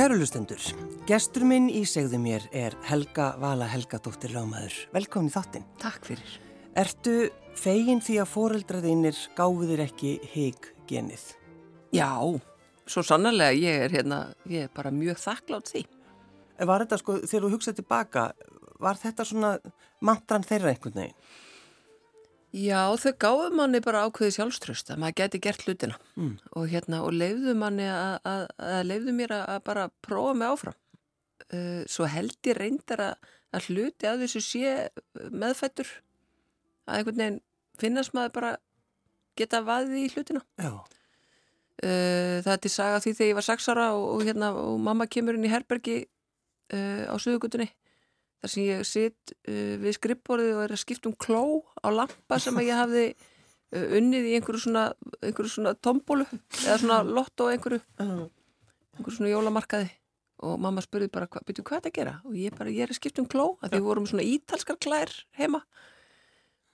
Kærulustendur, gestur minn í segðu mér er Helga Vala Helgadóttir Lámaður. Velkomin í þáttinn. Takk fyrir. Ertu fegin því að foreldraðinir gáfiðir ekki hig genið? Já, svo sannarlega ég er hérna, ég er bara mjög þakklátt því. Var þetta sko, þegar þú hugsaði tilbaka, var þetta svona mantran þeirra einhvern veginn? Já, þau gáðu manni bara ákveði sjálfströst að maður geti gert hlutina mm. og hérna, og leiðu manni að, leiðu mér að, bara prófa mig áfram. Uh, svo held ég reyndar að, hluti að þessu sé meðfættur að einhvern veginn finnast maður bara geta vaðið í hlutina. Uh, það er til saga því þegar ég var sexara og, og hérna, og mamma kemur inn í herbergi uh, á sögugutunni þar sem ég sitt uh, við skrippborðið og er að skipta um kló á lampa sem að ég hafði uh, unnið í einhverju svona, einhverju svona tombólu eða svona lotto einhverju einhverju svona jólamarkaði. Og mamma spurði bara, byrju hvað þetta gera? Og ég bara, ég er að skipta um kló að því við vorum svona ítalskar klær heima.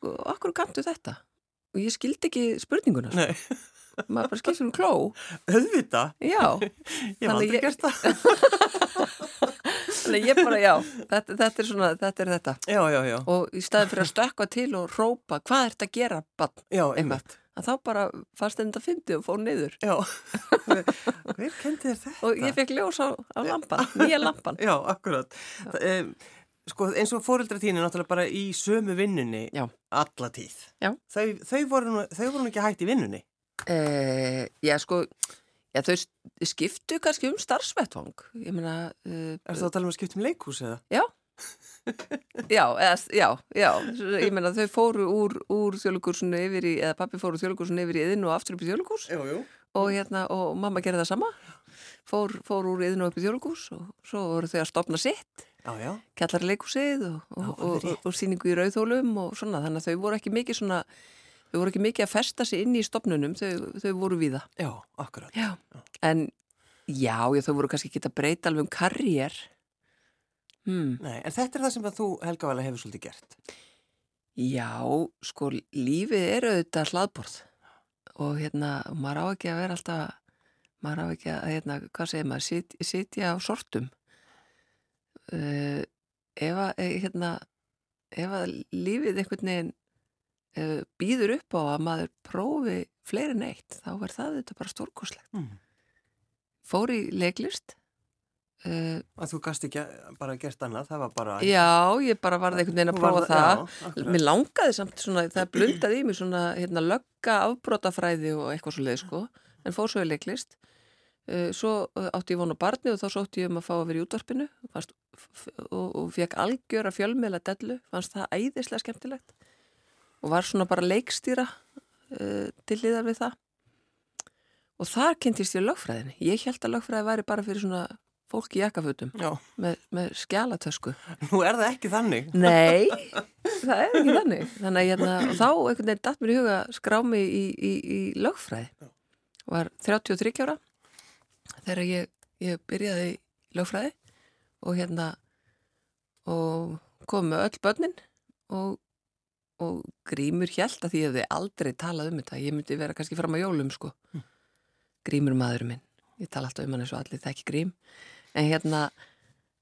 Og okkur kantu þetta? Og ég skildi ekki spurninguna Nei. Maður bara skipta um kló Öðvita? Já Ég hef aldrei gert það Þannig ég bara, já, þetta, þetta er svona, þetta er þetta. Já, já, já. Og í staðin fyrir að stökka til og rópa, hvað er þetta að gera, bann? Já, einmitt. Að þá bara fannst þetta fyndi og fór niður. Já, hver kendi þér þetta? Og ég fekk ljós á, á lampan, nýja lampan. Já, akkurat. Já. Um, sko, eins og fóreldra þín er náttúrulega bara í sömu vinnunni já. alla tíð. Já. Þau, þau voru nú, þau voru nú ekki hægt í vinnunni. Uh, já, sko... Já, þau skiptu kannski um starfsvettvang. Ég meina... Uh, er það að tala um að skipta um leikús eða? Já. já, eða, já, já. Ég meina þau fóru úr, úr þjóðlugursunu yfir í, eða pappi fóru úr þjóðlugursunu yfir í yðin og aftur upp í þjóðlugurs. Jú, jú. Og hérna, og mamma gerði það sama. Fór, fór úr yðin og upp í þjóðlugurs og svo voru þau að stopna sitt. Já, já. Kjallar leikúsið og, og, og, og síningu í rauðhólum og svona. Þannig að þau voru ekki mikið svona þau voru ekki mikið að festa sig inn í stopnunum, þau, þau voru við það. Já, akkurat. Já, en já, já, þau voru kannski ekki að breyta alveg um karriér. Hmm. Nei, en þetta er það sem þú, Helga Vala, hefur svolítið gert. Já, sko, lífið er auðvitað hlaðborð og hérna, maður á ekki að vera alltaf, maður á ekki að, hérna, hvað segir maður, sit, sitja á sortum. Uh, ef að, hérna, ef að lífið einhvern veginn býður upp á að maður prófi fleiri neitt, þá er það þetta bara stórkoslegt. Mm. Fór í leiklist. Uh, að þú gast ekki bara gert annað, það var bara... Já, ég bara varði einhvern veginn að prófa það. Já, Mér langaði samt svona, það blundaði í mig svona hérna, lögga afbrótafræði og eitthvað svo leið sko, en fór svo í leiklist. Uh, svo átti ég vonu barni og þá sótti ég um að fá að vera í útvarpinu fannst, og, og fekk algjör að fjölmiðla dellu, fannst það æðislega skemmtilegt og var svona bara leikstýra uh, til liðar við það. Og þar kynntist ég lögfræðinni. Ég held að lögfræði væri bara fyrir svona fólk í jakkafötum með, með skjálatösku Nú er það ekki þannig. Nei, það er ekki þannig. Þannig að hérna, þá einhvern veginn datt mér í huga skrá mig í, í, í lögfræði. Var 33 ára þegar ég, ég byrjaði í lögfræði og hérna og kom með öll börnin og og Grímur hjælt að því að þið aldrei talað um þetta, ég myndi vera kannski fram á jólum sko, mm. Grímur maður minn. Ég tala alltaf um hann eins og allir það ekki Grím. En hérna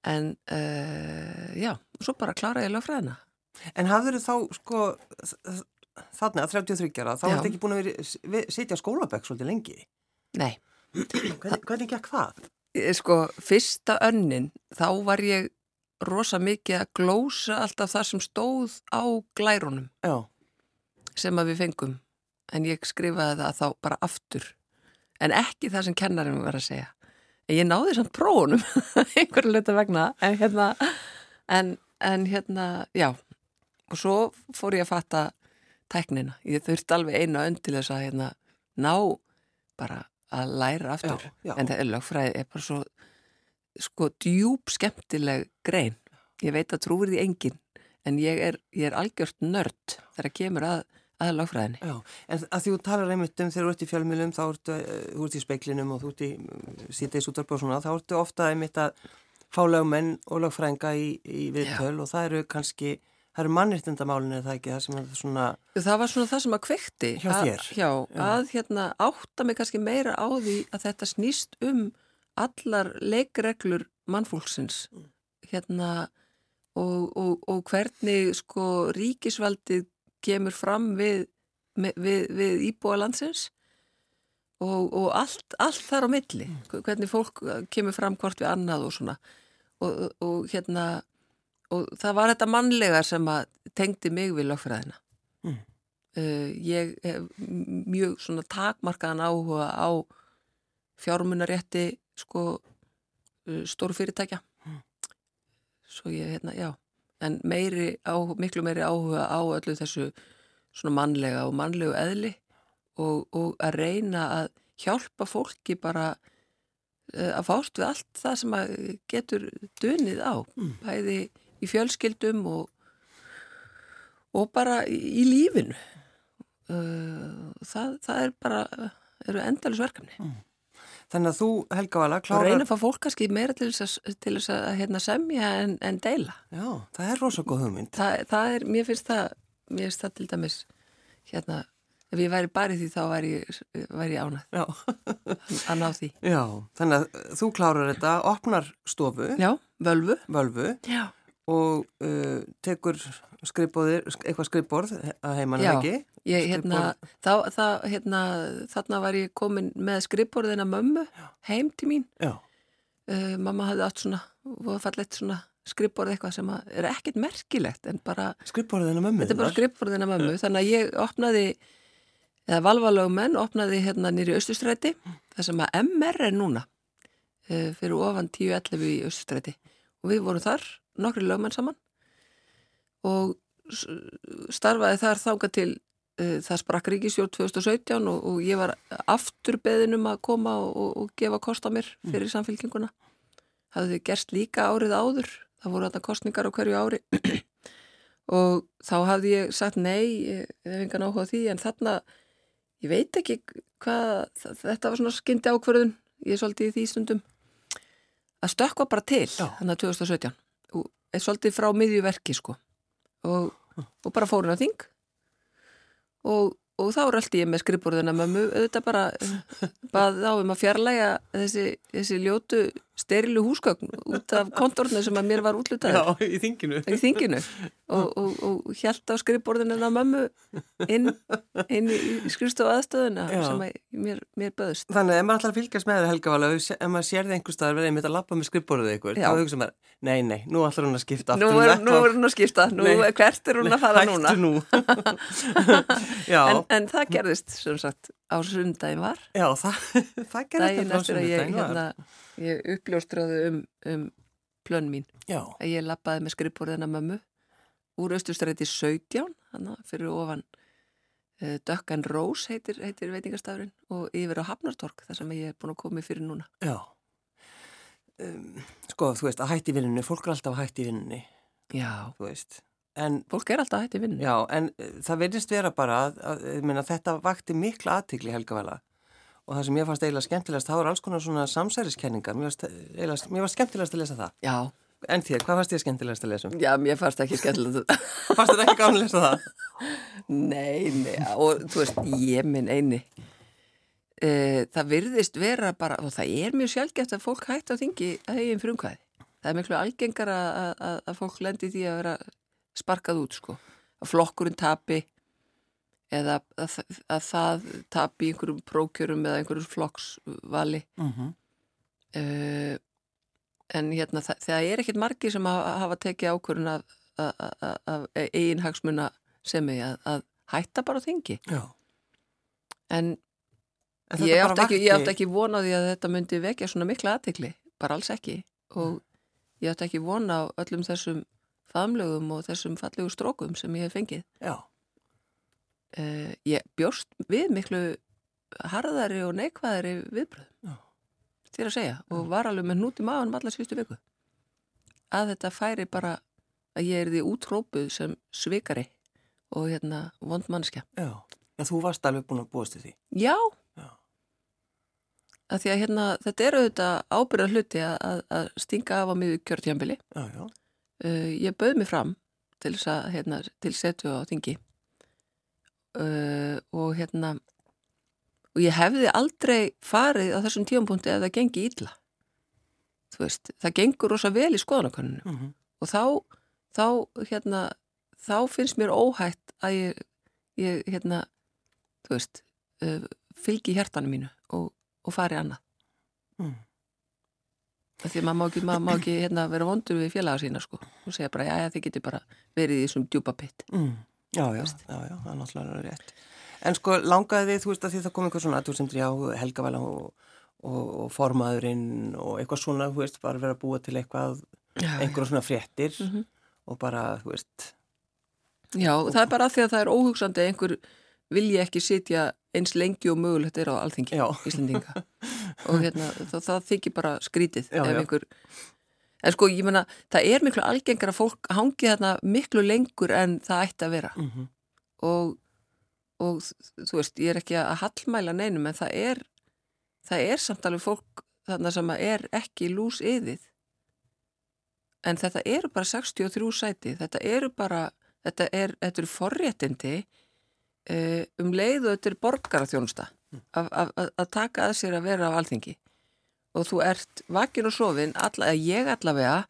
en uh, já, svo bara klára ég lögfræðina. En hafður þið þá sko þarna að 33 ára, þá er þetta ekki búin að vera sitja á skólabæk svolítið lengi? Nei. Hvernig, hvernig gekk það? Sko, fyrsta önnin þá var ég rosa mikið að glósa alltaf það sem stóð á glærunum Já. sem að við fengum. En ég skrifaði það þá bara aftur. En ekki það sem kennarinn var að segja. En ég náði samt prófunum einhverju luta vegna en hérna en, en hérna, já. Og svo fór ég að fatta tæknina, ég þurfti alveg einu önd til þess að hérna ná bara að læra aftur. Já, já. en það er lögfræði er bara svo sko djúb skemmtileg grein. Ég veit að trúir því engin en ég er, ég er algjört nörd þegar kemur að, að lagfræðinni. Já, en að því þú talar einmitt um þegar þú ert í fjölmjölum, þá ertu, þú ert í speiklinum og þú ert í síðdeis útvarp og svona, þá ertu ofta einmitt að fá lögmenn og lögfræðinga í, í viðtöl og það eru kannski Það eru mannirtindamálinu eða ekki það sem er svona... Það var svona það sem að kvekti. Hjá þér? Að, já, já, að hérna átta mig kannski meira á því að þetta snýst um allar leikreglur mannfólksins. Hérna og, og, og hvernig sko ríkisvaldið kemur fram við, við, við íbúa landsins og, og allt, allt þar á milli, hvernig fólk kemur fram hvort við annað og svona. Og, og hérna og það var þetta mannlega sem að tengdi mig við lögfræðina. Mm. uh, ég hef mjög svona takmarkaðan áhuga á fjármunarétti sko uh, stóru fyrirtækja. Svo ég hérna, já. En meiri á, miklu meiri áhuga á öllu þessu svona mannlega og mannlegu eðli og, og að reyna að hjálpa fólki bara uh, að fást við allt það sem að getur dunið á Mm. bæði í fjölskyldum og, og bara í, lífinu. Uh, það, það er bara eru endalus verkefni Þannig að þú, Helga Vala, og klárar... reyna að fá fólk kannski meira til þess að, til þess að hérna, semja en, en deila. Já, það er rosa góð hugmynd. það, það er, mér finnst það mér finnst það til dæmis hérna, ef ég væri bara í því þá væri, væri ég ánað Já. að ná því. Já, þannig að þú klárar þetta, opnar stofu, já, völvu. Völvu. Já, og uh, tekur skrifbóðir, eitthvað skrifbórð að heimann ekki. ég, hérna, þá, þá, hérna, þarna var ég komin með skrifborðina mömmu heim til mín uh, mamma hafði átt svona svona skrifborð eitthvað sem er ekkert merkilegt en bara skrifbórðina mömmu. Mömmu, þannig að ég opnaði, eða valvalögumenn opnaði hérna nýri Östustræti, það sem að MR er núna, uh, fyrir ofan 10.11 í Östustræti. Og við vorum þar, nokkri lögmenn saman, og starfaði þar þanga til uh, það sprakk ríkisjórn 2017 og, og ég var aftur beðin um að koma og, og, og gefa kost á mér fyrir samfélkinguna. Það þið gerst líka árið áður, það voru þetta kostningar á hverju ári. Og þá hafði ég sagt nei, ég hef engan áhuga því en þarna, ég veit ekki hvað, þetta var svona skyndi ákverðun, ég er svolítið í því stundum. Að stökkva bara til þannig að 2017 og er svolítið frá miðjuverki sko. Og, og bara fórin á þing. Og, og þá röldi ég með skrifborðina mömmu. Auðvitað bara bað á um að fjarlæga þessi, þessi ljótu sterilu húsgögn út af kontornu sem að mér var útlutaður Já, í þinginu. í þinginu og, og, og hjælt á skrifborðinu á mömmu inn, inn í skrifstofu aðstöðuna Já. sem að mér, mér böðst Þannig að ef maður að fylgjast með þér Helga Vala, ef maður sér þið einhver staðar verið einmitt að lappa með skrifbórðið ykkur, Já. þá hugsa maður, nei, nei, nú ætlar hún að skipta Nú um er, vettvang. nú er hún að skipta, nú, Nei. hvert er hún að fara núna nú. en, en það gerðist sem sagt á sundaginn var já, það, það gerði þetta á var. hérna, ég uppljóstraði um, um plön mín Já, að ég lappaði með skrifborðina mömmu úr Östustræti 17 hana, fyrir ofan uh, Dökkan Rós heitir, heitir veitingastafurinn og yfir á Hafnartorg þar sem ég er búin að koma fyrir núna já. Um, sko, þú veist, að hætti í vinnunni, fólk er alltaf að hætti í vinnunni, Já, þú veist. En, fólk er alltaf hætti vinnu já, en uh, það verðist vera bara að, að ég meina, þetta vakti mikla aðtikli Helga Vala og það sem ég fannst eiginlega skemmtilegast, það voru alls konar svona samsæriskenningar, mér fannst, eiginlega, mér fannst skemmtilegast að lesa það. Já, En þér, hvað fannst þér skemmtilegast að lesa um? já, mér fannst ekki skemmtilegt Fannst þér ekki gáðan að lesa það? Nei, nei, og þú veist, ég minn eini e, Það virðist vera bara, og það er mjög sjálfgeft að fólk hætti á þingi að eigin frumkvæði Það er miklu algengar að, að, að fólk lendi í því að vera sparkað út, sko. Að flokkurinn tapi eða að, að það tapi einhverjum prókjörum eða einhverjum flokksvali. Mm -hmm. uh, en hérna það, það er ekkert margir sem hafa, hafa tekið ákvörun af, eigin hagsmuna sem er að, að hætta bara þingi. Já. en, ég átti, ekki, ég átti ekki vona því að þetta myndi vekja svona mikla aðtekli, bara alls ekki. Og ég átti ekki vona á öllum þessum famlögum og þessum fallegu strókum sem ég hef fengið Já. uh, ég bjóst við miklu harðari og neikvæðari viðbröðum Já. til að segja og var alveg með hnút í maðanum allar síðustu viku að þetta færi bara að ég er því útrópuð sem svikari og hérna vond mannskja Já. Já, þú varst alveg búin að búast til því. já, Já. að því að hérna þetta er auðvitað ábyrða hluti að, að, að stinga af á miður kjörtjambili Já, já. Uh, ég bauð mig fram til að hérna, til setu á þingi uh, og hérna og ég hefði aldrei farið á þessum tíumpunkti ef það gengi þú veist, það gengur rosa vel í skoðanakönnunum Mm -hmm. og þá, þá, hérna, þá finnst mér óhætt að ég, ég hérna, þú veist, uh, fylgi hjartanu mínu og, og fari annað. Mm. Því að maður má ekki, maður má ekki hérna, vera vondur við félaga sína sko og segja bara, já, já, þið getur bara verið í þessum djúpa pitt. Mm. Já, já, já, já, það er náttúrulega rétt. En sko langaði þið, þú veist að því það kom einhver svona aðtúrsendur já, helgavæla og, og, og formaðurinn og eitthvað svona, þú veist, bara vera búa til eitthvað, einhverjum svona fréttir Mhm. og bara, þú veist, Já, það er bara því að það er óhugsandi einhver vilji ekki sitja eins lengi og mögulegt er á alþingi Já. Íslendinga og hérna, það, það þykir bara skrítið Já, ef einhver en sko, ég menna, það er miklu algengar að fólk hangi þarna miklu lengur en það ætti að vera mm -hmm. og, og þú veist, ég er ekki að hallmæla neinum en það er það er samt alveg fólk þarna sem er ekki lús yðið en þetta eru bara 63 sæti, þetta eru bara þetta, er, þetta eru forréttindi um leið og þetta er borgaraþjónusta að, að, taka að sér að vera á alþingi. Og þú ert vakin og sofin alla, ég allavega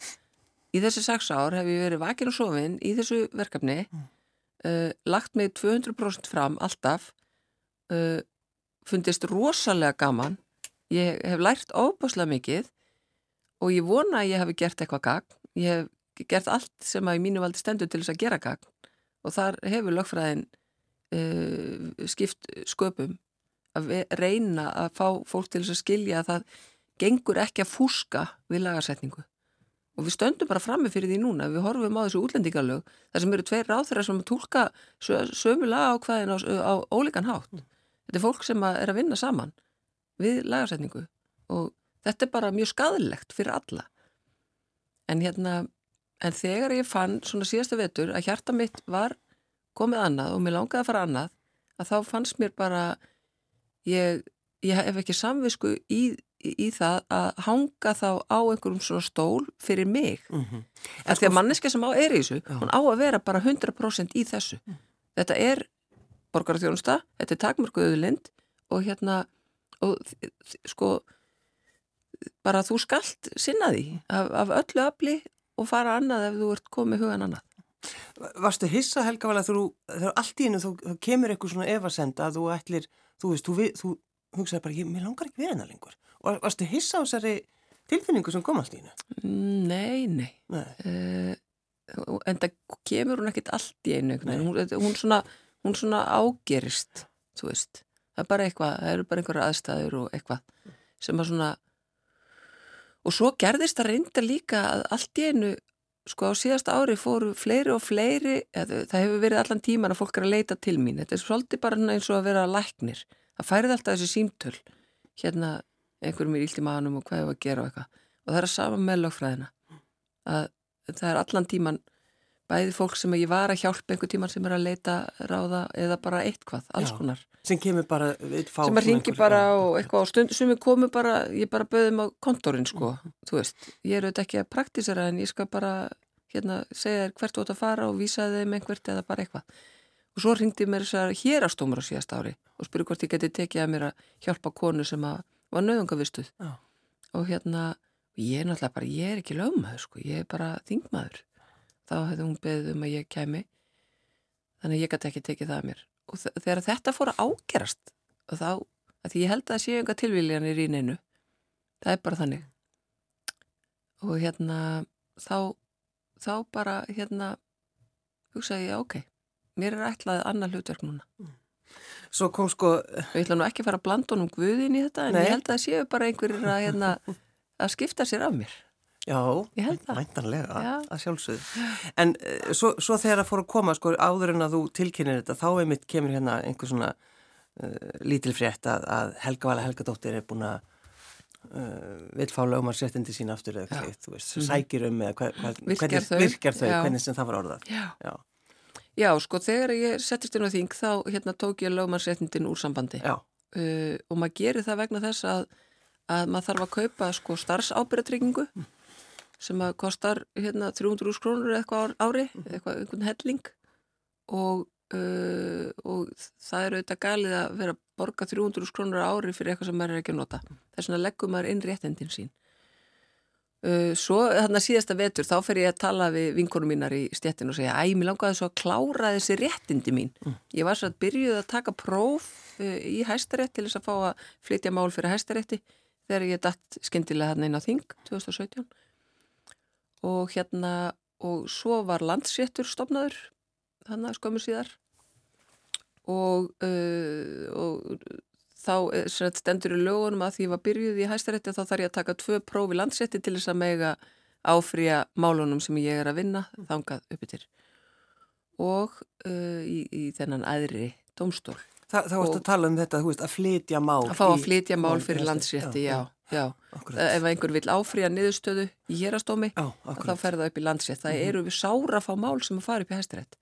í þessi sex ár hef ég verið vakin og sofin í þessu verkefni uh, lagt mig 200% fram alltaf uh, fundist rosalega gaman ég hef lært óbáslega mikið og ég vona að ég hafi gert eitthvað gagn. Ég hef gert allt sem að í mínu valdi stendur til þess að gera gagn og þar hefur lögfræðin uh, skipt sköpum að reyna að fá fólk til þess að skilja að það gengur ekki að fúska við lagarsetningu og við stöndum bara frammi fyrir því núna við horfum á þessu útlendingalög þar sem eru tveir ráþæra sem tólka sö- sömu lagákvæðin á, á ólíkan hátt. Þetta er fólk sem að er að vinna saman við lagarsetningu og þetta er bara mjög skadilegt fyrir alla. En hérna en þegar ég fann svona síðasta vetur að hjarta mitt var komið annað og mér langaði að fara annað að þá fannst mér bara ég, ég hef ekki samvisku í, í, í það að hanga þá á einhverjum svona stól fyrir mig Mm -hmm. En því að manneska sem á er í þessu, Já. hún á að vera bara 100% í þessu. Þetta er borgarþjónusta, þetta er takmörkuðu lind og hérna, og sko, bara þú skalt sinna því af, af öllu afli og fara annað ef þú ert komið hugan annað. Varstu hissa Helga vel að þú, þegar allt í hennu þú, kemur eitthvað svona efasend að þú ætlir, þú veist, þú, þú hugsaði bara, ég, mér langar ekki við hennar lengur. Og varstu hissa á þessari tilfinningu sem kom allt í hennu? Nei, nei. Nei. Uh, en það kemur hún ekkit allt í veginn. Hún, hún, svona, svona ágerist, þú veist. Það er bara eitthvað, það eru bara einhverja aðstæður og eitthvað sem að svona og svo gerðist það reynda líka að allt í einu sko á síðasta ári fóru fleiri og fleiri eða, það hefur verið allan tíman að fólk er að leita til mín. Þetta er svolítið bara eins og að vera læknir. Það færið alltaf þessi símtöl hérna einhverjum er illt í maðanum og hvað hefur að gera og eitthvað. Og það er að sama með lögfræðina. Að það er allan tíman bæði fólk sem ég var að hjálpa einhver tíman sem er að leita ráða eða bara eitthvað, alls Já. konar. Sem kemur bara, sem að ringi bara og eitthvað á stund sem við komum bara, ég bara bauðum á kontorinn sko, þú veist, ég er auðvitað ekki að praktísera en ég skal bara hérna segja þér hvert þú átt að fara og vísa þeim einhvert eða bara eitthvað. Og svo ringdi mér þessar hérastómur á síðast ári og spurði hvort ég geti tekið að mér að hjálpa konu sem að var nöðungavistuð Já. og hérna ég er náttúrulega bara, ég er ekki lögmaður sko, ég er bara þingmaður þá hefði hún beðið um að ég kæmi. Þannig að ég gæti ekki tekið það að mér. Og þegar þetta fór að ágerast og þá, að því ég held að séu enga tilvíljanir í neinu það er bara þannig. Og hérna þá, þá bara hérna hugsaði ég, ok mér er ætlað annað hlutverk núna. Svo kom sko, ég ætla nú ekki að fara að blanda honum guðin í þetta en Nei. ég held að séu bara einhverjir að, hérna, að skipta sér af mér já, Ég held það. væntanlega, Já. að sjálfsögðu. En uh, svo, svo þegar það fór að koma, sko, áður en að þú tilkynir þetta, þá einmitt kemur hérna einhver svona uh, lítil frétt að, að Helga Vala Helgadóttir er búin að uh, vil fá lögmannsréttindi sín aftur eða hvað, þú veist, sækir um eða hvað, hvað, Virkjar hvernig þau. virkjar þau, hvernig sem það var orðað. Já. Já, Já, sko, þegar ég settist inn á þing þá hérna tók ég lögmannsréttindin úr sambandi já, uh, og maður gerir það vegna þess að, að maður þarf að kaupa sko starfsábyrðatryggingu sem að kostar hérna 300 krónur eitthvað ári, eitthvað einhvern helling og, uh, og það er auðvitað galið að vera að borga 300 krónur ári fyrir eitthvað sem maður er ekki að nota. Þess vegna leggum maður inn réttindin sín. Uh, svo þarna síðasta vetur þá fer ég að tala við vinkonum mínar í stjettin og segja æ, mér langaði svo að klára þessi réttindi mín Mm. ég var svo að byrjuð að taka próf uh, í hæstarétt til þess að fá að flytja mál fyrir hæstarétti þegar ég datt skyndilega hann inn á Þing 2017 og hérna og svo var landsréttur stopnaður þannig að skömmu síðar og, uh, og þá eh, sagt, stendur í lögunum að því ég var byrjuð í hæstarétti þá þarf ég að taka tvö próf í landsrétti til þess að mega áfrýja málunum sem ég er að vinna þangað uppi til og uh, í, í þennan aðri domstól Þa, þá ertu að tala um þetta, veist, að flytja mál. að fá að flytja mál fyrir landsrétti, já, já. Akkurat. Ef einhver vil áfrýja niðurstöðu í hérastómi Já, þá fer það upp í landsrétt. Það eru við sára að fá mál sem að fara upp í hæstarétt.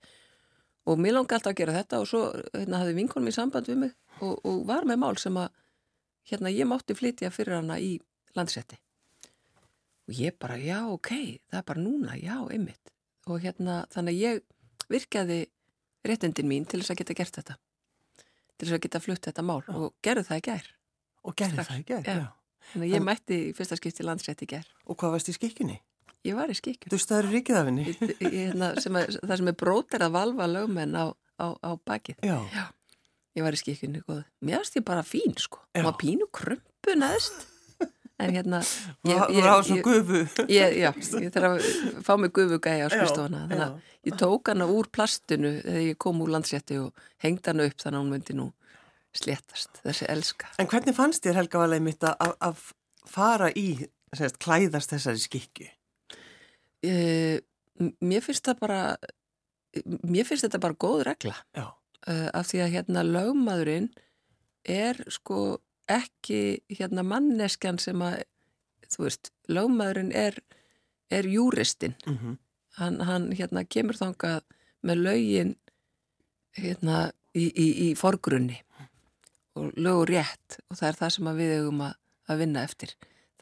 Og mér langi alltaf að gera þetta og svo hérna, hafði vinkonum í samband við mig og, og var með mál sem að hérna, ég mátti flytja fyrir hana í landsrétti. Og ég bara, já, ok, það er bara núna, já, einmitt. Og hérna, þannig að ég virkaði réttindin mín til þess að geta gert þetta. Til þess að geta flutt þetta mál Já. og gerði það í gær. Og gerði það í gerð, Já. já. Þannig að ég mætti fyrsta skipti landsrétt í gær. Og hvað varst í skikkinni? Ég var í skikjum. Du staður ríkiðafinni? Í- hérna, sem er, það sem er brótir að valva lögmenn á, á, á bakið. Já. Ég var í skikjunni góð. Mér finnst ég bara fín, sko. Já. Var pínu krumpu neðst. En hérna, Þú á svona gufu. ég, já, ég þarf að fá mig gufugæja á Já, skristofana. Þannig að ég tók hana úr plastinu þegar ég kom úr landsétti og hengd hana upp þannig að hún myndi nú sléttast, þessi elska. En hvernig fannst þér Helga Valið mitt að, að- fara í, sérst, klæðast þessari skikki? Uh, mér finnst það bara, mér finnst þetta bara góð regla. Uh, af því að hérna lögmaðurinn er sko ekki hérna manneskjan sem að þú veist, lögmaðurinn er er júristinn Mm -hmm. hann, hann hérna kemur þangað með lögin hérna í, í, í forgrunni og lögur rétt og það er það sem við eigum að, að vinna eftir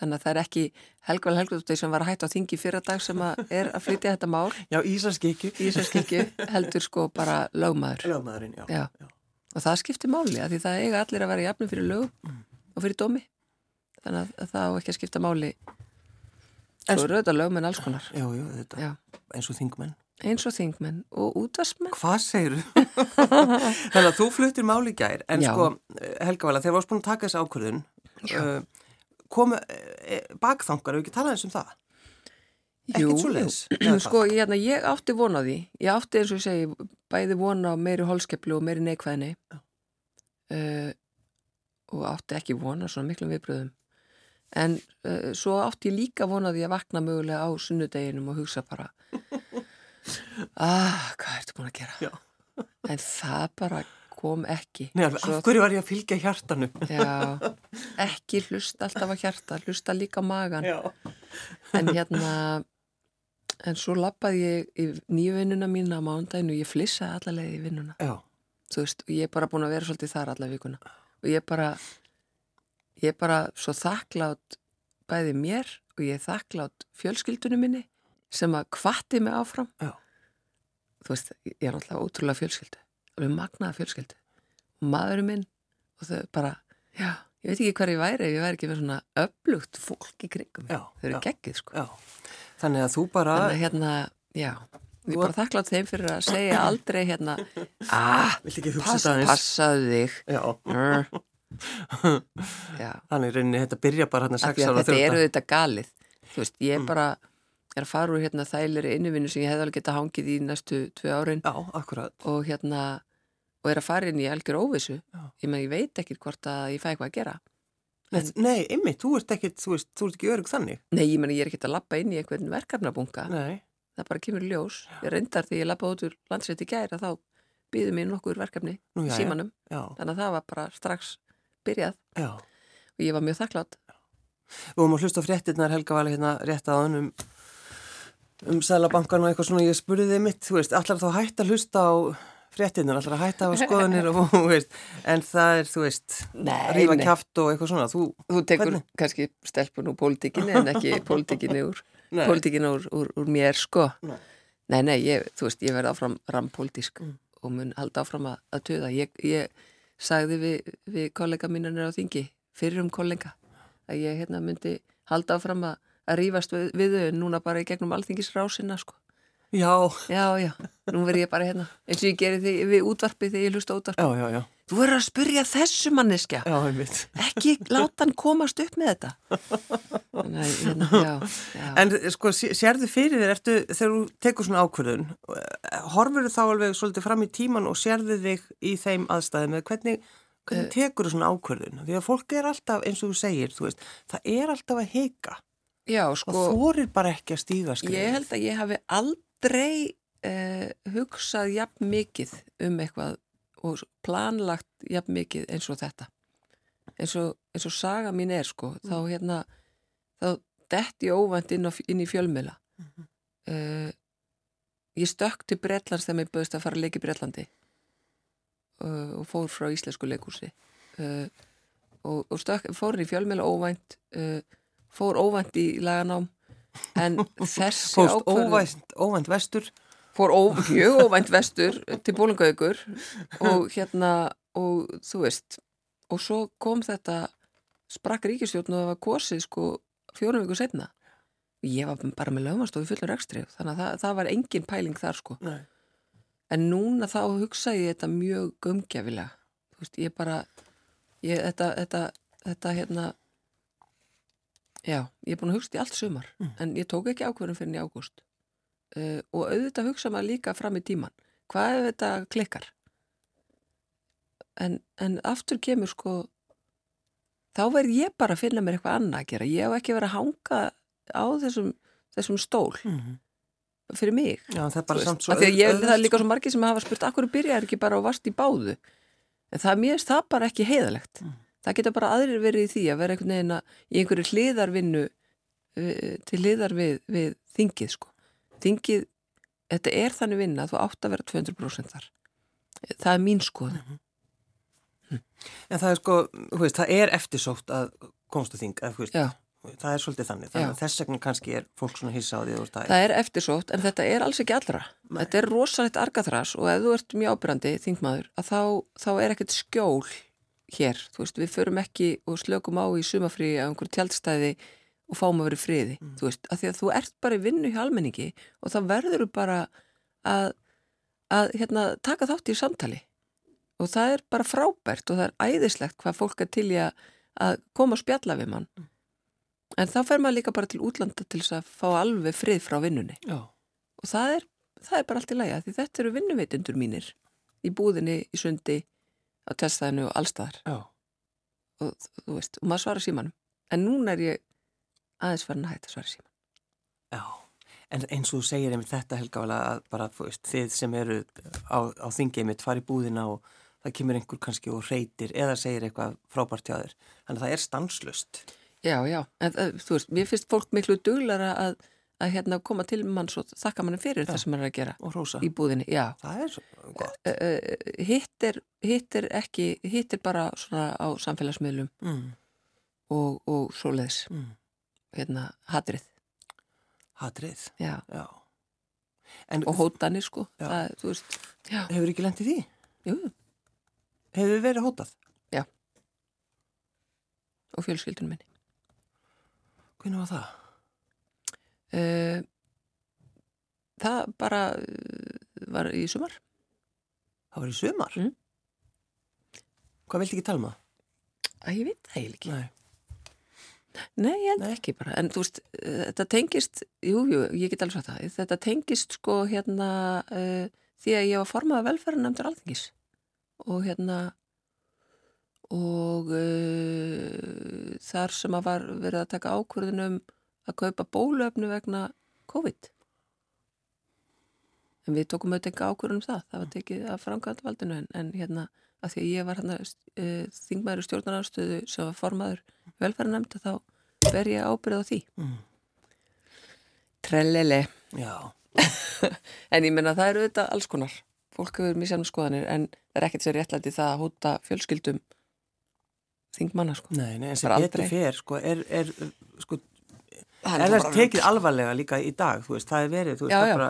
þannig að það er ekki Helgval Helgvaldóttir sem var að hætta á þingi fyrra dag sem að er að flytja þetta mál Já, Ísaskikki. í þessar skikju heldur sko bara lögmaður Lögmaðurinn, já. Já. og það skiptir máli að því það eiga allir að vera jafnum fyrir lögum og fyrir dómi þannig að, að það á ekki að skipta máli En svo þetta lögmenn alls konar Já, já, þetta, Já. eins og þingmenn. Eins og þingmenn og útvarsmenn Hvað segir Þannig að þú fluttir máli gær, en Já. sko, Helga Valið, þegar varst búin að taka þessi ákvörðun, uh, komu uh, bakþangar, hefur ekki talað eins um það? Svoleiðis? Eða sko ég, hérna, ég átti von á því. Ég átti eins og ég segi bæði von á meiri holskeplu og meiri neikvæðni. Uh, og átti ekki von á svona miklum viðbröðum en svo átti ég líka von á því að vakna mögulega á sunnudeginum og hugsa bara ah, hvað ertu búin að gera Já. en það bara kom ekki Nei, alveg, Svo- af hverju var ég að fylgja hjartanum? Já, ekki hlusta alltaf á hjarta, hlusta líka magan. Já. En hérna, en svo lappaði ég í nýjuvinnuna mína á mándaginu og ég flissaði alla leið í vinnuna. Já. Þú veist, og ég er bara búin að vera svolítið þar alla vikuna. Og ég er bara, ég er bara svo þakklátt bæði mér og ég er þakklátt fjölskyldunum minni sem að kvatti mig áfram. Já. Þú veist, ég er náttúrulega ótrúlega fjölskyldu. Alveg magnaða fjölskyldu. Og maðurinn minn og þau bara, já, ég veit ekki hver ég væri ég væri ekki með svona öflugt fólk í kringum. Já, Þau eru geggið, sko. Já. Þannig að þú bara, Þannig að hérna, já, ég er bara þakklátt þeim fyrir að segja aldrei hérna, ah, hugsa pass, passaðu þig. Já. Brr. Já, Þannig rauninni þetta byrja bara hérna af 6 því að ára þetta eru þetta galið. Þú veist, ég Mm. bara er að fara úr hérna þægilegri innuvinnu sem ég hefði alveg geta hangið í næstu tvö árin Já, og hérna, og er að fara inn í algjör óvissu. Já. Ég með, ég veit ekkert hvort að ég fæ eitthvað að gera. Nei, nei, einmitt, þú ert ekkit, þú veist, þú ert ekki örug þannig. Nei, ég meni, ég er ekkert að lappa inn í einhvern verkefnabunga. Nei. Það bara kemur ljós. Ég reyndar því ég lappa út úr landsrétt í gæra þá býðum mér nokkur verkefni Nú, já, símanum. Já, Þannig að það var bara strax byrjað já. og ég var mjög þakklátt. Við vorum að hlusta fréttinnar Helga Vali hérna rétt á hann um, Sælabankan og eitthvað svona, ég spurði þið mitt, þú veist, allar þá hægt að hlusta á fréttinnar, allar að hætta á skoðanir og, þú veist, en það er, þú veist, rífa kjaft og eitthvað svona, þú, Þú tekur Hvernig? kannski stelpun úr pólitíkinni en ekki pólitíkinni úr, úr, úr, úr mér sko. Nei. Nei, nei, ég, þú veist, ég verði áfram rampólitísk Mm. og mun halda áfram að, að töða. Ég, ég sagði við, við kollega mínanir á þingi, fyrir um kollega, að ég hérna myndi halda áfram að, að rífast við, við þau núna bara í gegnum alþingisrásina sko. Já, Já, já, nú verð ég bara hérna eins og ég geri því við útvarpið þegar ég hlusta útvarpið. já, já, já, Þú verður að spyrja þessu manneskja, já, einmitt. ekki láta hann komast upp með þetta. Þannig hérna, já, já. En sko, sé- sérðu fyrir þér, ertu, þegar þú tekur svona ákvörðun, horfur þú þá alveg svolítið fram í tíman og sérðu þig í þeim aðstæðum eða hvernig, hvernig tekur þú svona ákvörðun? Því að fólk er alltaf, eins og þú segir, þú veist, það er alltaf að hika já, og sko, þorir bara ekki að stíga skrifið. ég held að ég hafi aldrei uh, hugsað jafn mikið um eitthvað og planlagt jafn mikið eins og þetta. Eins og, eins og saga mín er, sko, þá hérna, þá detti ég óvænt inn, á, inn í fjölmjöla. uh, ég stökk til Bretlands þegar mér böðist að fara að leika í Bretlandi uh, og fór frá íslensku leikúsi uh, og, og stökk, fór í fjölmjöla óvænt uh, fór óvænt í laganám en þessi ákvörðun óvænt, óvænt vestur, fór mjög óvænt vestur til bólingaugur og hérna og þú veist og svo kom þetta sprakk ríkistjórn og það var kosið sko fjórum viku setna ég var bara með lögmastofi fullur ekstri þannig að það, það var engin pæling þar sko. Nei. en núna þá hugsa ég þetta mjög veist, ég bara ég, þetta, þetta, þetta hérna já, ég er búin að hugsa þetta í allt sumar en ég tók ekki ákvörðum fyrir í ágúst. Uh, og auðvitað hugsa maður líka fram í tíman hvað ef þetta klikkar? En, en aftur kemur sko þá verð ég bara að finna mér eitthvað annað að gera. Ég hef ekki verið að hanga á þessum, þessum stól fyrir mig já, það er bara samt svo af því að ég, auðvelt, það er líka svo margir sem hafa spurt akkur byrjar ekki bara á vast í báðu? En það mér það bara ekki heiðalegt Mm. Það geta bara aðrir verið í því að vera einhvern veginn að í einhverju hliðarvinnu uh, til hliðar við, við þingið sko. Þingið, þetta er þannig vinna að þú átt að vera 200% þar. Það er mín skoðun. Mhm. En það er sko, veist, það er eftirsótt að komstu þing, þú veist, það er svolítið þannig, þannig að þess vegna kannski er fólk svona hissa á því að þú veist að það er eftirsótt en þetta er alls ekki allra. Þetta er rosalegt argaþras og ef þú ert mjög ábyrrandi þingmaður að þá, þá er ekkert skjól hér, þú veist, við förum ekki og slökum á í sumafrí á einhverju tjaldstæði og fáum að vera friði þú veist, af því að þú ert bara í vinnu hjá almenningi og það verður bara að, að hérna, taka þátt í samtali. Og það er bara frábært og það er æðislegt hvað fólk er til í að, koma og spjalla við mann. En þá fer maður líka bara til útlanda til þess að fá alveg frið frá vinnunni. Já, og það er, það er bara allt í læga því þetta eru vinnuveitundur mínir í búðinni, í sundi, á testæðinu og allstaðar já, og þú veist, og maður svara símanum en núna er ég aðeins farin að hætta að svara síman já. En eins og þú segir einmitt þetta Helga vel að bara, þú veist, þið sem eru á, á þingið mitt fari búðina og það kemur einhver kannski og reytir eða segir eitthvað frábært hjá þér. Þannig að það er stanslust. Já, já, en þú veist, mér finnst fólk miklu duglara að, að hérna koma til manns og þakka manni fyrir það sem hann er að gera í búðinni, já Það er svo gott. uh, uh, hitt, er, hitt er ekki hitt er bara svona á samfélagsmiðlum Mm, og, og svoleiðis mm. hérna, hatrið, Hatrið, já já. En og hótanir sko Já. það, veist, já, hefur ekki lendið því? jú, Hefur verið hótað? og fjölskyldunum minni Hvernig var það? Uh, það bara uh, var í sumar Það var í sumar? Mm. Hvað viltu ekki tala um það? að ég veit það eiginlega ekki Nei. Nei, ég held Nei. ekki bara, en þú veist, uh, þetta tengist, jú, jú, ég get alveg sagt það, þetta tengist sko hérna uh, því að ég var formað velferðarnefndur alþingis og hérna og uh, þar sem að var verið að taka ákvörðunum að kaupa bólöfnu vegna COVID. En við tókum auðvitað ekki ákvörðunum það, það var tekið af framkvæmda valdinu en, en hérna að því að ég var hérna uh, þingmaður í stjórnarnarstöðu sem var formaður velferðarnefnd þá ber ég ábyrð á því. Mm. Trellele. Já. En ég menna það eru auðvitað alls konar. Fólk hefur sérnum skoðanir en það er ekkert sér réttlæti það að hóta fjölskyldum þingmanna sko. Nei, nei, en sem aldrei. fer, sko, er, er, sko, Það er það tekið alvarlega líka í dag, þú veist, það er verið, veist, Já, það já. bara,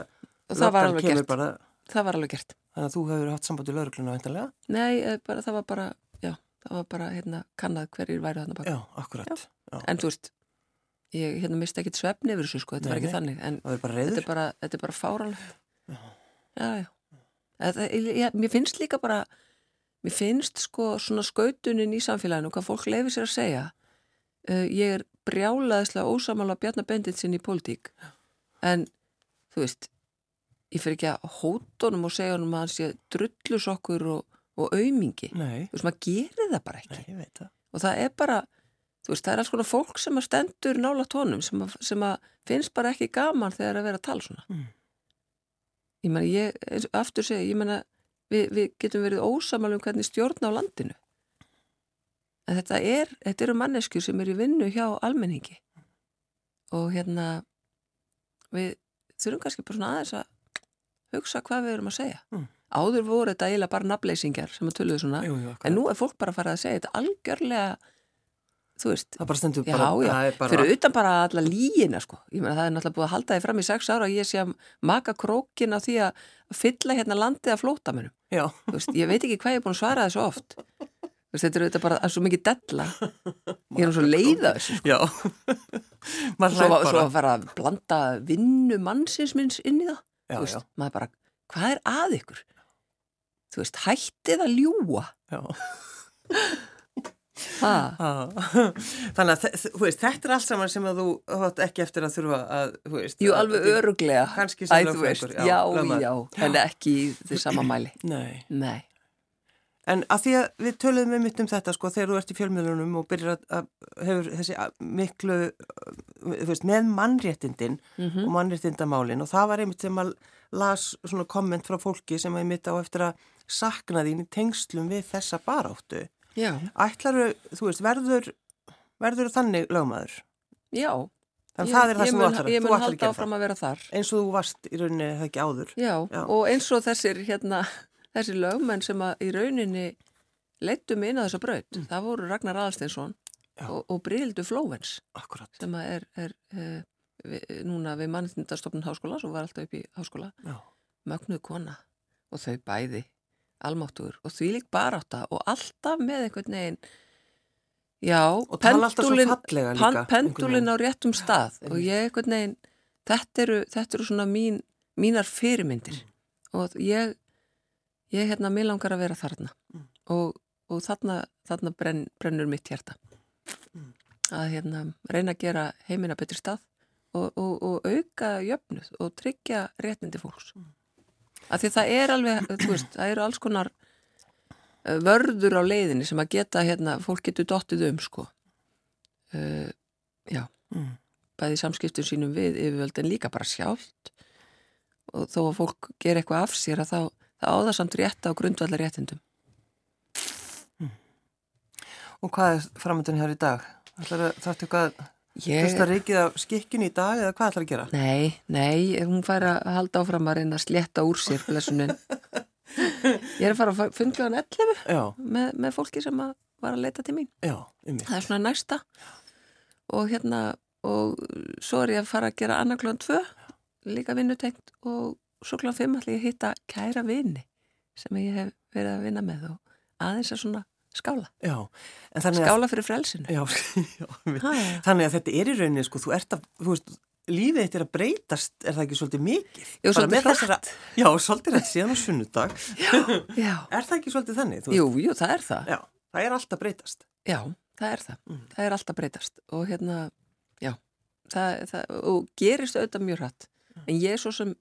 það var. Bara, Það var alveg gert. þannig að þú hefur haft samband í laurugluna? Nei, eh, bara, það var bara, já, það var bara hérna kannað hverjir væru þarna baka. Já, akkurat. En þú veist, ég hérna misti ekkit svefni yfir þessu sko, þetta Nei, var ekki nei. þannig en Það er bara þetta er bara, þetta er bara fáralegt já, já þetta, ég, mér finnst líka bara mér finnst sko svona skautunin í samfélaginu, hvað fólk leifir sér að segja uh, ég er brjálaðislega ósamála Bjarnar Benditsinn í pólitík. En þú veist ég fyrir ekki að hóta honum og segja honum að hann sé drullusokkur og, og aumingi, Nei, þú veist maður gerir það bara ekki. Nei, það. og það er bara þú veist, það er alls konar fólk sem að stendur nála tónum sem að, sem að finnst bara ekki gaman þegar að vera að tala svona. Mm. ég meina, ég, aftur segja ég meina, við, við getum verið ósamal um hvernig stjórna á landinu en þetta er þetta eru mannesku sem eru í vinnu hjá almenningi. Og hérna við þurfum kannski bara svona aðeins að hugsa hvað við erum að segja. Mm. áður voru þetta eiginlega bara nafnleysingjar sem að töluðu svona Jú, jú, en nú er fólk bara að fara að segja þetta algjörlega þú veist, Það bara stendur Já, bara, já, bara, fyrir utan bara alla líina sko. ég meina það er náttúrulega búið að halda því fram í sex ára að ég sé að maka krókin á því að fylla hérna landið að flóta mennum já, ég veit ekki hvað ég er búin að svara þessu oft þetta er auðvitað bara er svo mikið della ég er svo leiða þessu sko. já. Svo, að fara að blanda vinnu mannsins minns inn í það Já, veist, já, maður bara, hvað er að ykkur þú veist, hættið að ljúa já. Þannig að veist, þetta er allt saman sem að þú hótt ekki eftir að þurfa að, veist. jú að- alveg að- öruglega Æ, já, lögmaður. já, en ekki því sama mæli Nei. nei En að því að við töluðum um mitt um þetta sko þegar þú ert í fjölmiðlunum og byrjar að, að hefur þessi að- miklu veist, með mannréttindin Mhm. og mannréttindamálin og það var einmitt sem að las svona komment frá fólki sem að einmitt á eftir að sakna þín í tengslum við þessa baráttu. Já, Ætlaru, þú veist, verður verður þannig lögmaður? já. Þannig Ég- það er það ég sem mun- þú ætlar, Ég þú mun ætlar að halda gera áfram það. að vera þar. Eins og þú varst í rauninni það ekki áður. Já, Já. og eins og þessir, hérna, þessir lögmenn sem að í rauninni leittu mig inn á þessa braut. Það voru Ragnar Aðalsteinsson og, og Brildu Flóvens Akkurat. sem að er, er uh, við, núna við mannindastofnun háskóla, svo var alltaf upp í háskóla, Já. mögnuð kona og þau bæði, almáttugur og því lík barátta og alltaf með einhvern veginn Já, fallega líka, pendulin á réttum stað og ég einhvern veginn, þetta eru, þetta eru svona mín, mínar fyrirmyndir og ég, ég hérna, mér langar að vera þarna Mm. og, og þarna, þarna brenn, brennur mitt hjarta Mm. að hérna, reyna að gera heimina betri stað og, og, og auka jöfnuð og tryggja réttindi fólks Mm. af því það er alveg, þú veist, það eru alls konar eh, vörður á leiðinni sem að geta, hérna, fólk getur dottið um, sko uh, já, Mm. bæði samskiptum sínum við yfirvöld en líka bara sjálft og þó að fólk ger eitthvað af sér að þá, það samt rétta á grundvallar réttindum Og hvað er framöndun hér í dag? Ætlar að þáttu eitthvað Ég, Fyrsta reykið af skikkinu í dag eða hvað ætlar að gera? nei, nei, hún fær að halda áfram að reyna að slétta úr sér blessunin. Ég er að fara að fundlega 11 Já, með, með fólki sem að var að leita til mín. Já, um það er svona næsta. Og hérna og svo er ég að fara að gera annarklóðan 2 líka vinnutengt og svo klóðan 5 ætla ég að hitta kæra vini sem ég hef verið að vinna með og aðeins að svona skála Já, skála fyrir frelsinu Já, já. Ha, já. Þannig að þetta er í rauninni, sko, þú ert að, þú veist, lífið þetta er að breytast, er það ekki svolítið mikið? Jú, svolítið þessara- Já, svolítið rætt síðan á sunnudag. já, Er það ekki svolítið þannig? Jú, jú, það er það Já, það er alltaf breytast. Já, það er það. Mm. Það er alltaf breytast og hérna, já, það, það, og gerist auðvitað mjög hratt. Mm. En ég svo sem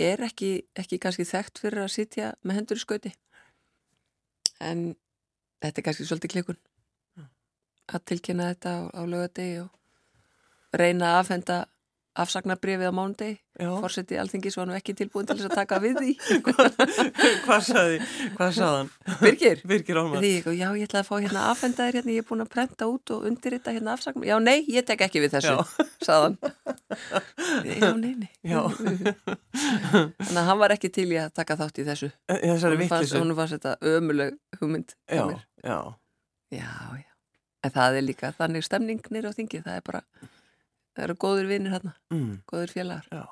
er ekki, ekki kannski þekkt fyrir að sitja með hendur í skauti. En þetta er kannski svolítið klikun að tilkynna þetta á, á lögadegi og reyna að afhenda afsagnabrifið á mánudegi. Já, Forseti alþingis var nú ekki tilbúin til þess að taka við því. hvað saði, hvað saði hann? Birgir? Birgir ég, já, ég ætlaði að fá hérna afhenda þér hérna, ég er búin að prenta út og undirrita hérna afsagn. Já, nei, ég tek ekki við þessu, Já. saðan. Já, nei, nei. Já. Þannig að hann var ekki til í að taka þátt í þessu. Þessari vittlisu. hún fannst þetta ömuleg hugmynd. Já, já. já, já. En það er líka þannig stemning nýra á þingi, það er bara, það eru góður vinnir hérna, Mm, góður félagar. já.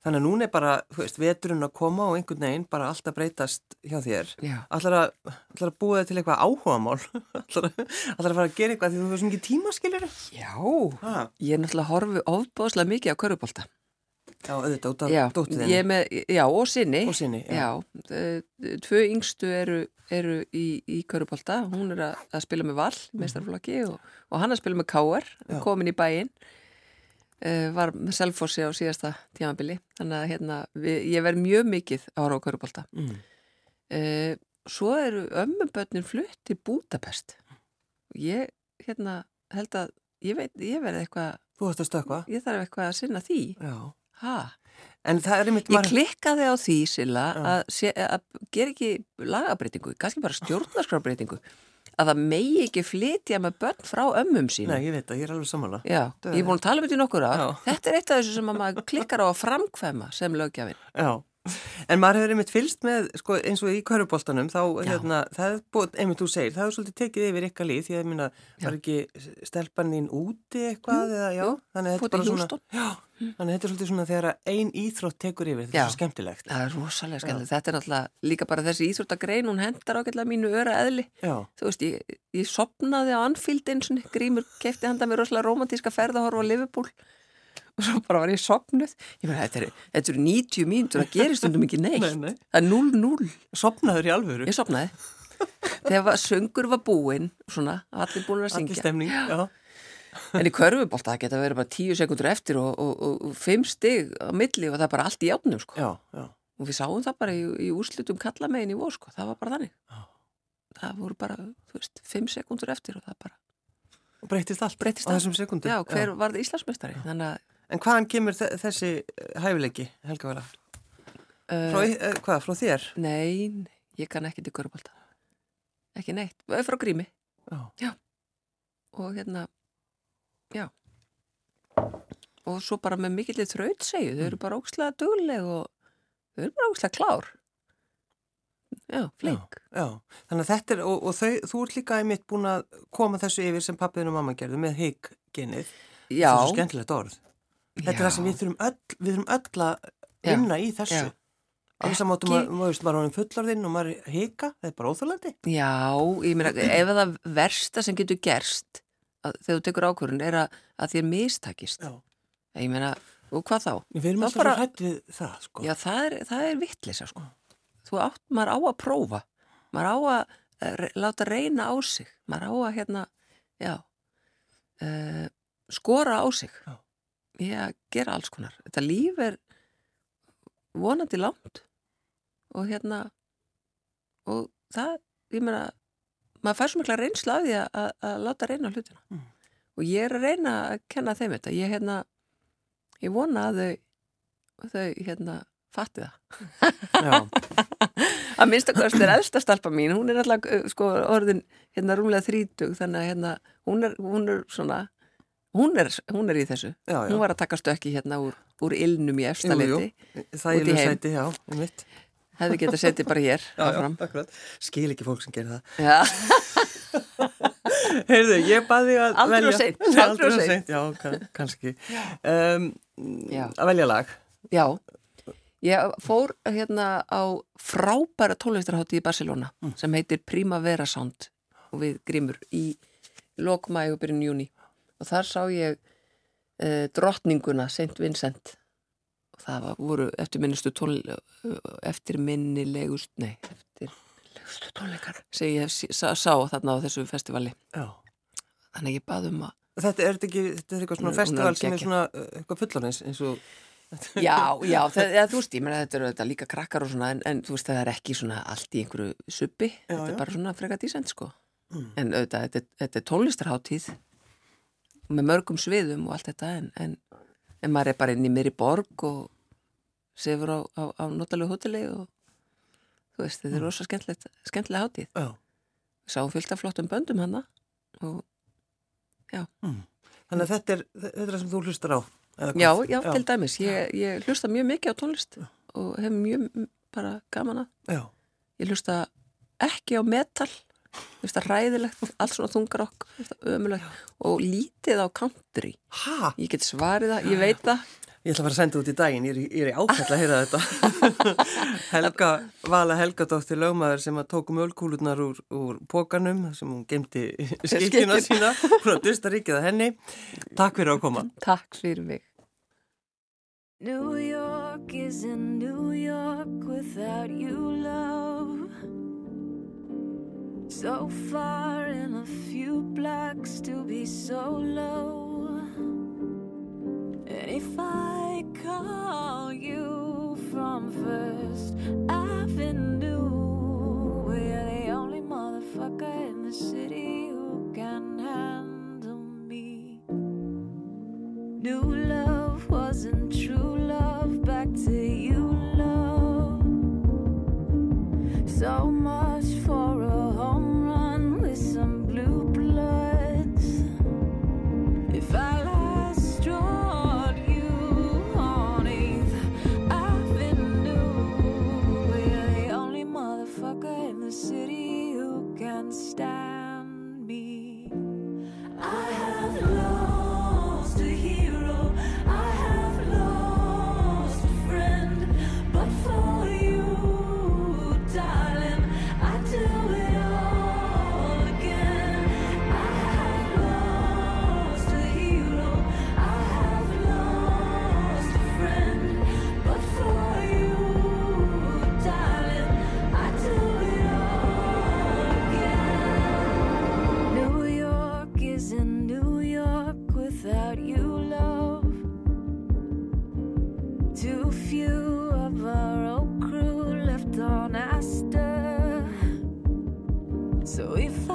Þannig að núna er bara, þú veist, veturinn að koma og einhvern veginn bara alltaf breytast hjá þér. Já. Allar að, að búa þig til eitthvað áhugamál. allar, að, að fara að gera eitthvað því þú hefur svo mikið tíma, skiljur. Já, Ah. ég er náttúrulega horfi ofbóðslega mikið á körfubólta. Já, auðvitað, út af Já, dóttu ég þinni. með, já, og sinni. Og sinni, já. Já, tvö yngstu eru, eru í, í körfubólta. Hún er að, að spila með vall, meistarflokki, og, og hann að spila með káar, komin í bæinn. Uh, var með selfossi á síðasta tímabili þannig að hérna, við, ég verð mjög mikið horfa á körubólta Mm. uh, svo eru ömmubötnin flutt til Budapest ég hérna held að ég veit, ég verði eitthvað Þú ætti að stökka. ég þarf eitthvað að sinna því Já. Ha? En það er einmitt ég klikkaði á því Silla að, að gera ekki lagabreitingu kannski bara stjórnarskrábreytingu að það megi ekki flytja með börn frá ömmum sínum Nei, ég veit að ég er alveg sammála. Já, Það ég er búin að tala um þetta í nokkur. Já. Þetta er eitt af þessu sem að maður klikkar á að framkvæma sem lögjafinn. Já, en maður hefur einmitt fylst með, sko, eins og í köruboltanum, þá, Já. hérna, það er búið, einmitt þú segir, það hefur svolítið tekið yfir ykkar líð, því að ég minna, var ekki stelpaninn úti eitthvað, Jú, eða, já, þannig að þetta er bara svona, já, þannig að þetta er svolítið svona þegar ein íþrótt tekur yfir, þetta er svo skemmtilegt. Það er rosalega skemmtilegt. Þetta er náttúrulega líka bara þessi íþróttagrein, hún hendar ágætlega mínu öra eðli. Já, Þú veist, ég, ég sopnaði á og grímur kefti handa mér rosalega romantíska ferð að horfa á Liverpool og svo bara var ég sopnuð. Ég meina, þetta eru eru 90 mínútur að gerist undum ekki neitt. Nei, nei. Það er 0-0. sopnaður í alvöru, Ég sopnaði. Þegar söngur var búinn, svona, allir búin að allir syngja. stemning, já, En í körfubólta það geta verið bara tíu sekundur eftir og, og, og, og fimm stig á milli og það er bara allt í játnum sko. já, já, Og við sáum það bara í, í úrslutum kallamegin í vor sko. Það var bara þannig. Já. Það voru bara, þú veist, fimm sekundur eftir og það bara og breytist allt breytist á allt. þessum sekundum. Já, hver var það Íslandsmeistari? Þannig að, En hvaðan kemur þe- þessi eh, hæfileiki, Helga Vala? Frá, uh, uh, hvað, frá þér? nei, ég kann ekki til körfubólta. Ekki neitt. Eh, Frá grími. Já, Og hérna, já. Og svo bara með mikillið þraut segju. Þau eru bara ókslega dugleg og þau eru bara ókslega klár. Já, flink. Já, þannig að þetta er, og, og þau, þú ert líka einmitt búin að koma þessu yfir sem pappiðin og mamma gerðu með higg-genið. Já, Það er svo skemmtilegt orð. Þetta er það sem við þurfum öll, við þurfum öll að vinna í þessu. Já. Alveg saman áttum Ekki- að, maður veist, maður er honum fullorðinn og maður hika, það er bara óþálandi. Já, ég meina, ef það versta sem getur gerst að, þegar þú tekur ákvörðun er að, að þér mistakist. Já. Ég meina, og hvað þá? Við erum alltaf bara- hrætt við það, sko. Já, það er, það er vittlisa, sko. Þú átt, maður á að prófa. Maður á að eh, re- láta reyna á sig. Maður á að, hérna, já, uh, skora á sig. Já. Ég að gera alls konar. Þetta líf er vonandi langt og hérna, og það, ég meina, maður fær svo mikla reynslu af því að, að, að láta reyna hlutina. Mm. Og ég er að reyna að kenna þeim þetta. Ég, hérna, ég vona að þau, þau, hérna, fatti það. Að minnst að hvað er elsta stelpa mín hún er alltaf uh, sko orðin hérna rúmlega þrítug þannig að hérna hún er, hún er svona hún er, hún er í þessu já, já. hún var að taka stökki hérna úr, úr ilnum í Jú, efsta jú. liti Það í sæti, já, um mitt. hefði getað setið bara hér akkurat. Skil ekki fólk sem gerir það. Já, Heyrðu, ég baði að Aldrei velja. seint, aldrei of of seint. Já, kann, kannski. Um, Já. að velja lag. já ég fór hérna á frábæra tónlistarhátti í Barcelona Mm. sem heitir Primavera Sound og við grímur í lokmæg og byrjun júni og þar sá ég uh, drottninguna St. Vincent og það var, voru eftirminnistu tón eftirminnilegust nei, eftirminnilegustu tónleikar sem ég hef sá, sá þarna á þessu festivali Já. þannig að ég bað um að Þetta er ekki, þetta er eitthvað svona festival sem er svona uh, eitthvað fullorins eins og Já, já, það, ja, þú veist, ég meina þetta eru þetta líka krakkar og svona, en, en þú veist, það er ekki svona allt í einhverju suppi, þetta já. er bara svona freka dísend, sko. Mm. En auðvitað, þetta, þetta er tónlistarháttíð með mörgum sviðum og allt þetta, en, en, en maður er bara inn í mér í borg og sefur á, á, á notalegu hóteli og þú veist, þetta er rosa skemmtilegt, skemmtilega háttíð. Já. Sáum fullt af flottum böndum hana og Þannig að þetta er, þetta er sem þú hlustar á. hvað? já, já, til dæmis, ég, ég hlusta mjög mikið á tónlist og hef mjög mm, bara gaman að Já, ég hlusta ekki á metal Mér finnst það ræðilegt, allt svona þungarokk ömulegt og lítið á country Hæ? ég get svarið það, ég veit það Ég ætla að fara að senda út í daginn, ég er, í áfæll að heyra þetta. Helga, Vala Helgadóttir lögmaður sem að tóku mjölkúlunar úr, úr pókanum sem hún gemdi skilkina sína frá Dustaríkið að henni. Takk fyrir að koma. Takk fyrir mig. New York is in New York without you, love. So far in a few blocks to be so low. And if I Is in New York without you, love. Too few of our old crew left on Astor. So if